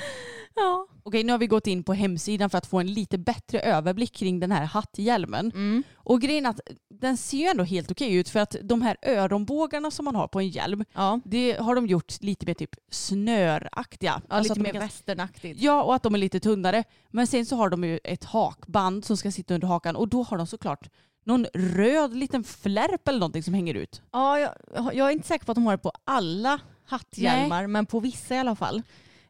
Ja. Okej, nu har vi gått in på hemsidan för att få en lite bättre överblick kring den här hatthjälmen. Mm. Och grejen är att den ser ju ändå helt okej ut för att de här öronbågarna som man har på en hjälm, Ja. det har de gjort lite mer typ snöraktiga. Ja, Alltså lite mer ganska- västernaktigt. Ja, och att de är lite tunnare. Men sen så har de ju ett hakband som ska sitta under hakan och då har de såklart någon röd liten flärp eller någonting som hänger ut. Ja, jag, jag är inte säker på att de har det på alla hatthjälmar, men på vissa i alla fall.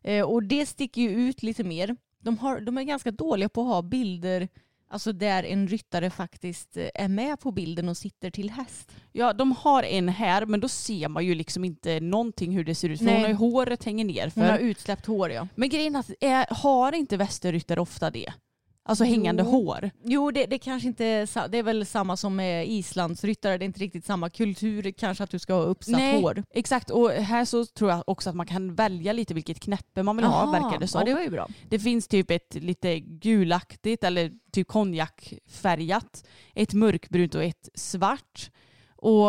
Eh, och det sticker ju ut lite mer. De, har, de är ganska dåliga på att ha bilder alltså där en ryttare faktiskt eh, är med på bilden och sitter till häst. Ja, de har en här men då ser man ju liksom inte någonting hur det ser ut. För Nej. hon har ju håret hänger ner. Hon har För. utsläppt hår ja. Men grejen är att är, har inte västerryttare ofta det? Alltså hängande Jo. hår. Jo, det, det kanske inte det är väl samma som med islandsryttare. Det är inte riktigt samma kultur kanske att du ska ha uppsatt Nej, hår. exakt. Och här så tror jag också att man kan välja lite vilket knäppe man vill ha, Aha, verkar det som. Ja, det var ju bra. Det finns typ ett lite gulaktigt eller typ konjakfärgat, ett mörkbrunt och ett svart. Och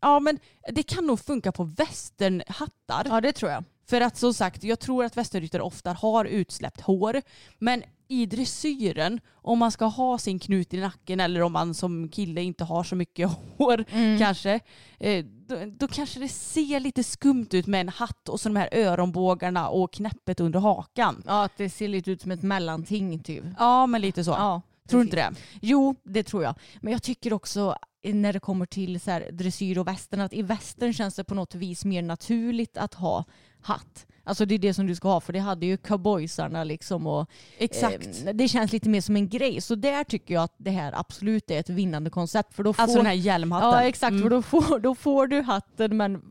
ja, men det kan nog funka på västernhattar. Ja, det tror jag. För att som sagt, jag tror att västerryttare ofta har utsläppt hår. Men i dressyren, om man ska ha sin knut i nacken eller om man som kille inte har så mycket hår kanske, eh, då, då kanske det ser lite skumt ut med en hatt och så de här öronbågarna och knäppet under hakan. Ja, att det ser lite ut som ett mellanting typ. Ja, men lite så. Ja, tror du inte det? Jo, det tror jag. Men jag tycker också när det kommer till så här, dressyr och västern att i västern känns det på något vis mer naturligt att ha hatt. Alltså det är det som du ska ha för det hade ju cowboysarna liksom och Exakt. eh, det känns lite mer som en grej. Så där tycker jag att det här absolut är ett vinnande koncept. För då får, Alltså den här hjälmhatten. Ja exakt, Mm. för då får, då får du hatten men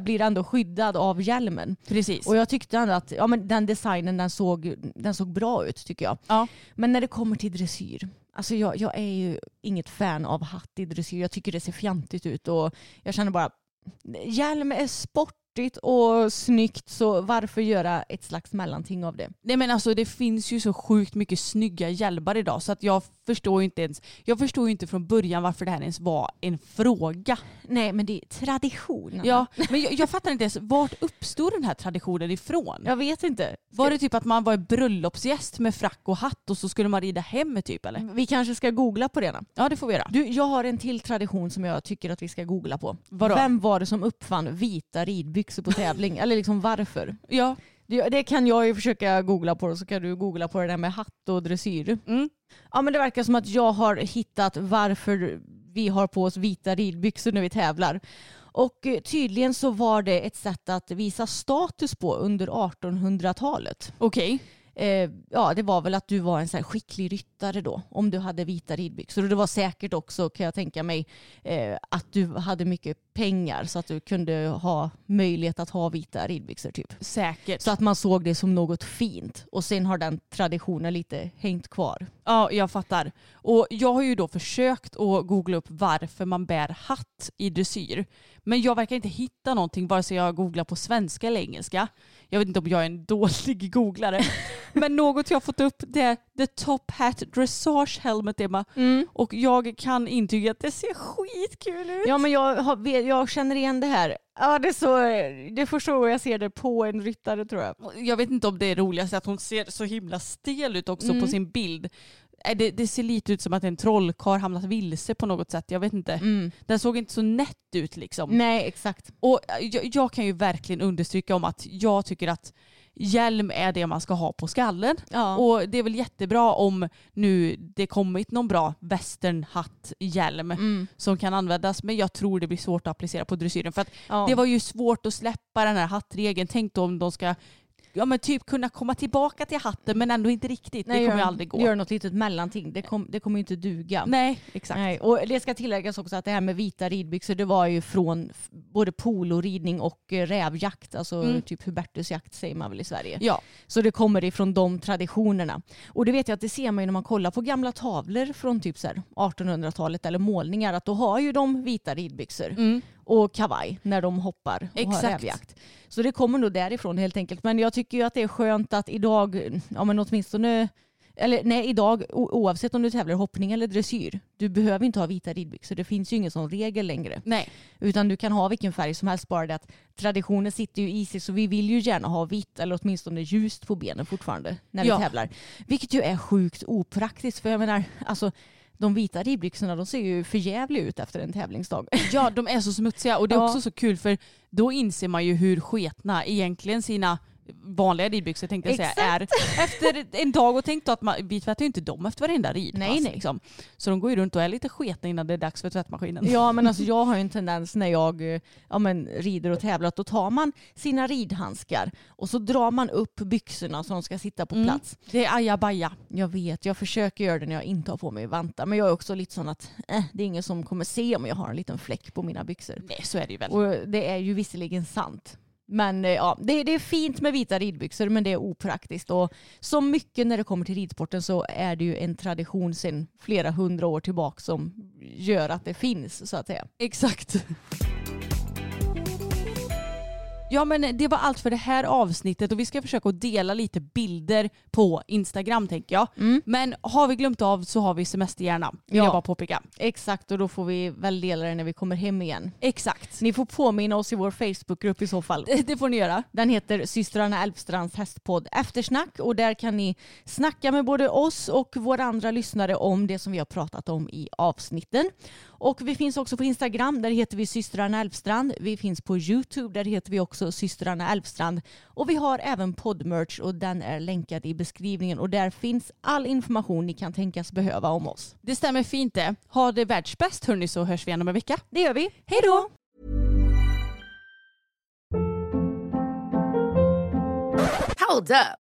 blir ändå skyddad av hjälmen. Precis. Och jag tyckte ändå att ja, men den designen den såg, den såg bra ut tycker jag. Ja. Men när det kommer till dressyr, alltså jag, jag är ju inget fan av hatt i dressyr. Jag tycker det ser fjantigt ut och jag känner bara, hjälm är sport sportigt och snyggt så varför göra ett slags mellanting av det? Nej men alltså det finns ju så sjukt mycket snygga hjälmar idag så att jag förstår ju inte ens, jag förstår ju inte från början varför det här ens var en fråga. Nej men det är tradition. Ja, men jag, jag fattar inte ens, vart uppstod den här traditionen ifrån? Jag vet inte. Var det typ att man var bröllopsgäst med frack och hatt och så skulle man rida hem typ eller? Vi kanske ska googla på det då. Ja det får vi göra. Du, jag har en till tradition som jag tycker att vi ska googla på. Vadå? Vem var det som uppfann vita ridbyxor på tävling? Eller liksom varför? Ja. Det, det kan jag ju försöka googla på och så kan du googla på det där med hatt och dressyr. Mm. Ja men det verkar som att jag har hittat varför vi har på oss vita ridbyxor när vi tävlar. Och eh, tydligen så var det ett sätt att visa status på under 1800-talet. Okej. Eh, ja, det var väl att du var en så skicklig ryttare då, om du hade vita ridbyxor. Och det var säkert också, kan jag tänka mig, eh, att du hade mycket pengar så att du kunde ha möjlighet att ha vita ridbyxor typ. Säkert. Så att man såg det som något fint. Och sen har den traditionen lite hängt kvar. Ja, jag fattar. Och jag har ju då försökt att googla upp varför man bär hatt i dressyr. Men jag verkar inte hitta någonting vare sig jag googlar på svenska eller engelska. Jag vet inte om jag är en dålig googlare. Men något jag har fått upp det är The Top Hat Dressage Helmet Emma. Och jag kan intyga att det ser skitkul ut. Ja men jag, har, jag känner igen det här. Ja det är, så, det är första gången jag ser det på en ryttare tror jag. Jag vet inte om det är roligast att hon ser så himla stel ut också Mm. på sin bild. Det, det ser lite ut som att en trollkarl hamnat vilse på något sätt. Jag vet inte. Den såg inte så nätt ut liksom. Mm. Nej exakt. Och jag, jag kan ju verkligen understryka om att jag tycker att hjälm är det man ska ha på skallen. Ja. Och det är väl jättebra om nu det kommit någon bra westernhatt-hjälm Mm. som kan användas. Men jag tror det blir svårt att applicera på dressyren. För att Ja. det var ju svårt att släppa den här hattregeln. Tänk då om de ska ja, men typ kunna komma tillbaka till hatten men ändå inte riktigt. det kommer gör, ju aldrig gå. Gör något litet mellanting. Det, kom, det kommer ju inte duga. Nej, exakt. Nej, och det ska tilläggas också att det här med vita ridbyxor det var ju från både poloridning och eh, rävjakt, alltså Mm. typ hubertusjakt säger man väl i Sverige. Ja. Så det kommer ifrån de traditionerna. Och det vet jag att det ser man ju när man kollar på gamla tavlor från typ så här 1800-talet eller målningar att då har ju de vita ridbyxor Mm. Och kavaj när de hoppar och Exakt. har rävjakt. Så det kommer nog därifrån helt enkelt. Men jag tycker ju att det är skönt att idag, ja men åtminstone eller nej, idag oavsett om du tävlar i hoppning eller dressyr, du behöver inte ha vita ridbyxor. Det finns ju ingen sån regel längre. Nej. Utan du kan ha vilken färg som helst, bara det att traditionen sitter ju i sig så vi vill ju gärna ha vitt eller åtminstone ljust på benen fortfarande när vi Ja. tävlar. Vilket ju är sjukt opraktiskt för jag menar, alltså de vita ridbyxorna de ser ju förjävliga ut efter en tävlingsdag. Ja, de är så smutsiga och det är Ja. också så kul för då inser man ju hur sketna egentligen sina vanliga ridbyxor tänkte jag säga är efter en dag och tänk då att man, vi tvättar ju inte dem efter varenda ridpass. Nej, nej. Liksom. Så de går ju runt och är lite sketna innan det är dags för tvättmaskinen. Ja men alltså jag har ju en tendens när jag ja, men, rider och tävlar att då tar man sina ridhandskar och så drar man upp byxorna så de ska sitta på Mm. plats. Det är ajabaja. Jag vet, jag försöker göra det när jag inte har på mig vantar men jag är också lite sån att eh, det är ingen som kommer se om jag har en liten fläck på mina byxor. Nej så är det ju väl. Och det är ju visserligen sant. Men eh, ja, det, det är fint med vita ridbyxor men det är opraktiskt. Och som mycket när det kommer till ridsporten så är det ju en tradition sedan flera hundra år tillbaka som gör att det finns så att säga. Exakt. Ja men det var allt för det här avsnittet och vi ska försöka att dela lite bilder på Instagram tänker jag. Men har vi glömt av så har vi semesterhjärna. Vill Ja. jag bara påpeka. Exakt och då får vi väl dela det när vi kommer hem igen. Exakt. Ni får påminna oss i vår Facebookgrupp i så fall. Det får ni göra. Den heter systrarna Älvstrands hästpodd Eftersnack och där kan ni snacka med både oss och våra andra lyssnare om det som vi har pratat om i avsnitten. Och vi finns också på Instagram, där heter vi systrarna Älvstrand. Vi finns på YouTube, där heter vi också också systrarna Elfstrand. Och vi har även poddmerch och den är länkad i beskrivningen och där finns all information ni kan tänkas behöva om oss. Det stämmer fint det. Ha det världsbäst hörni så hörs vi igen om en vecka. Det gör vi. Hej då! Hold up.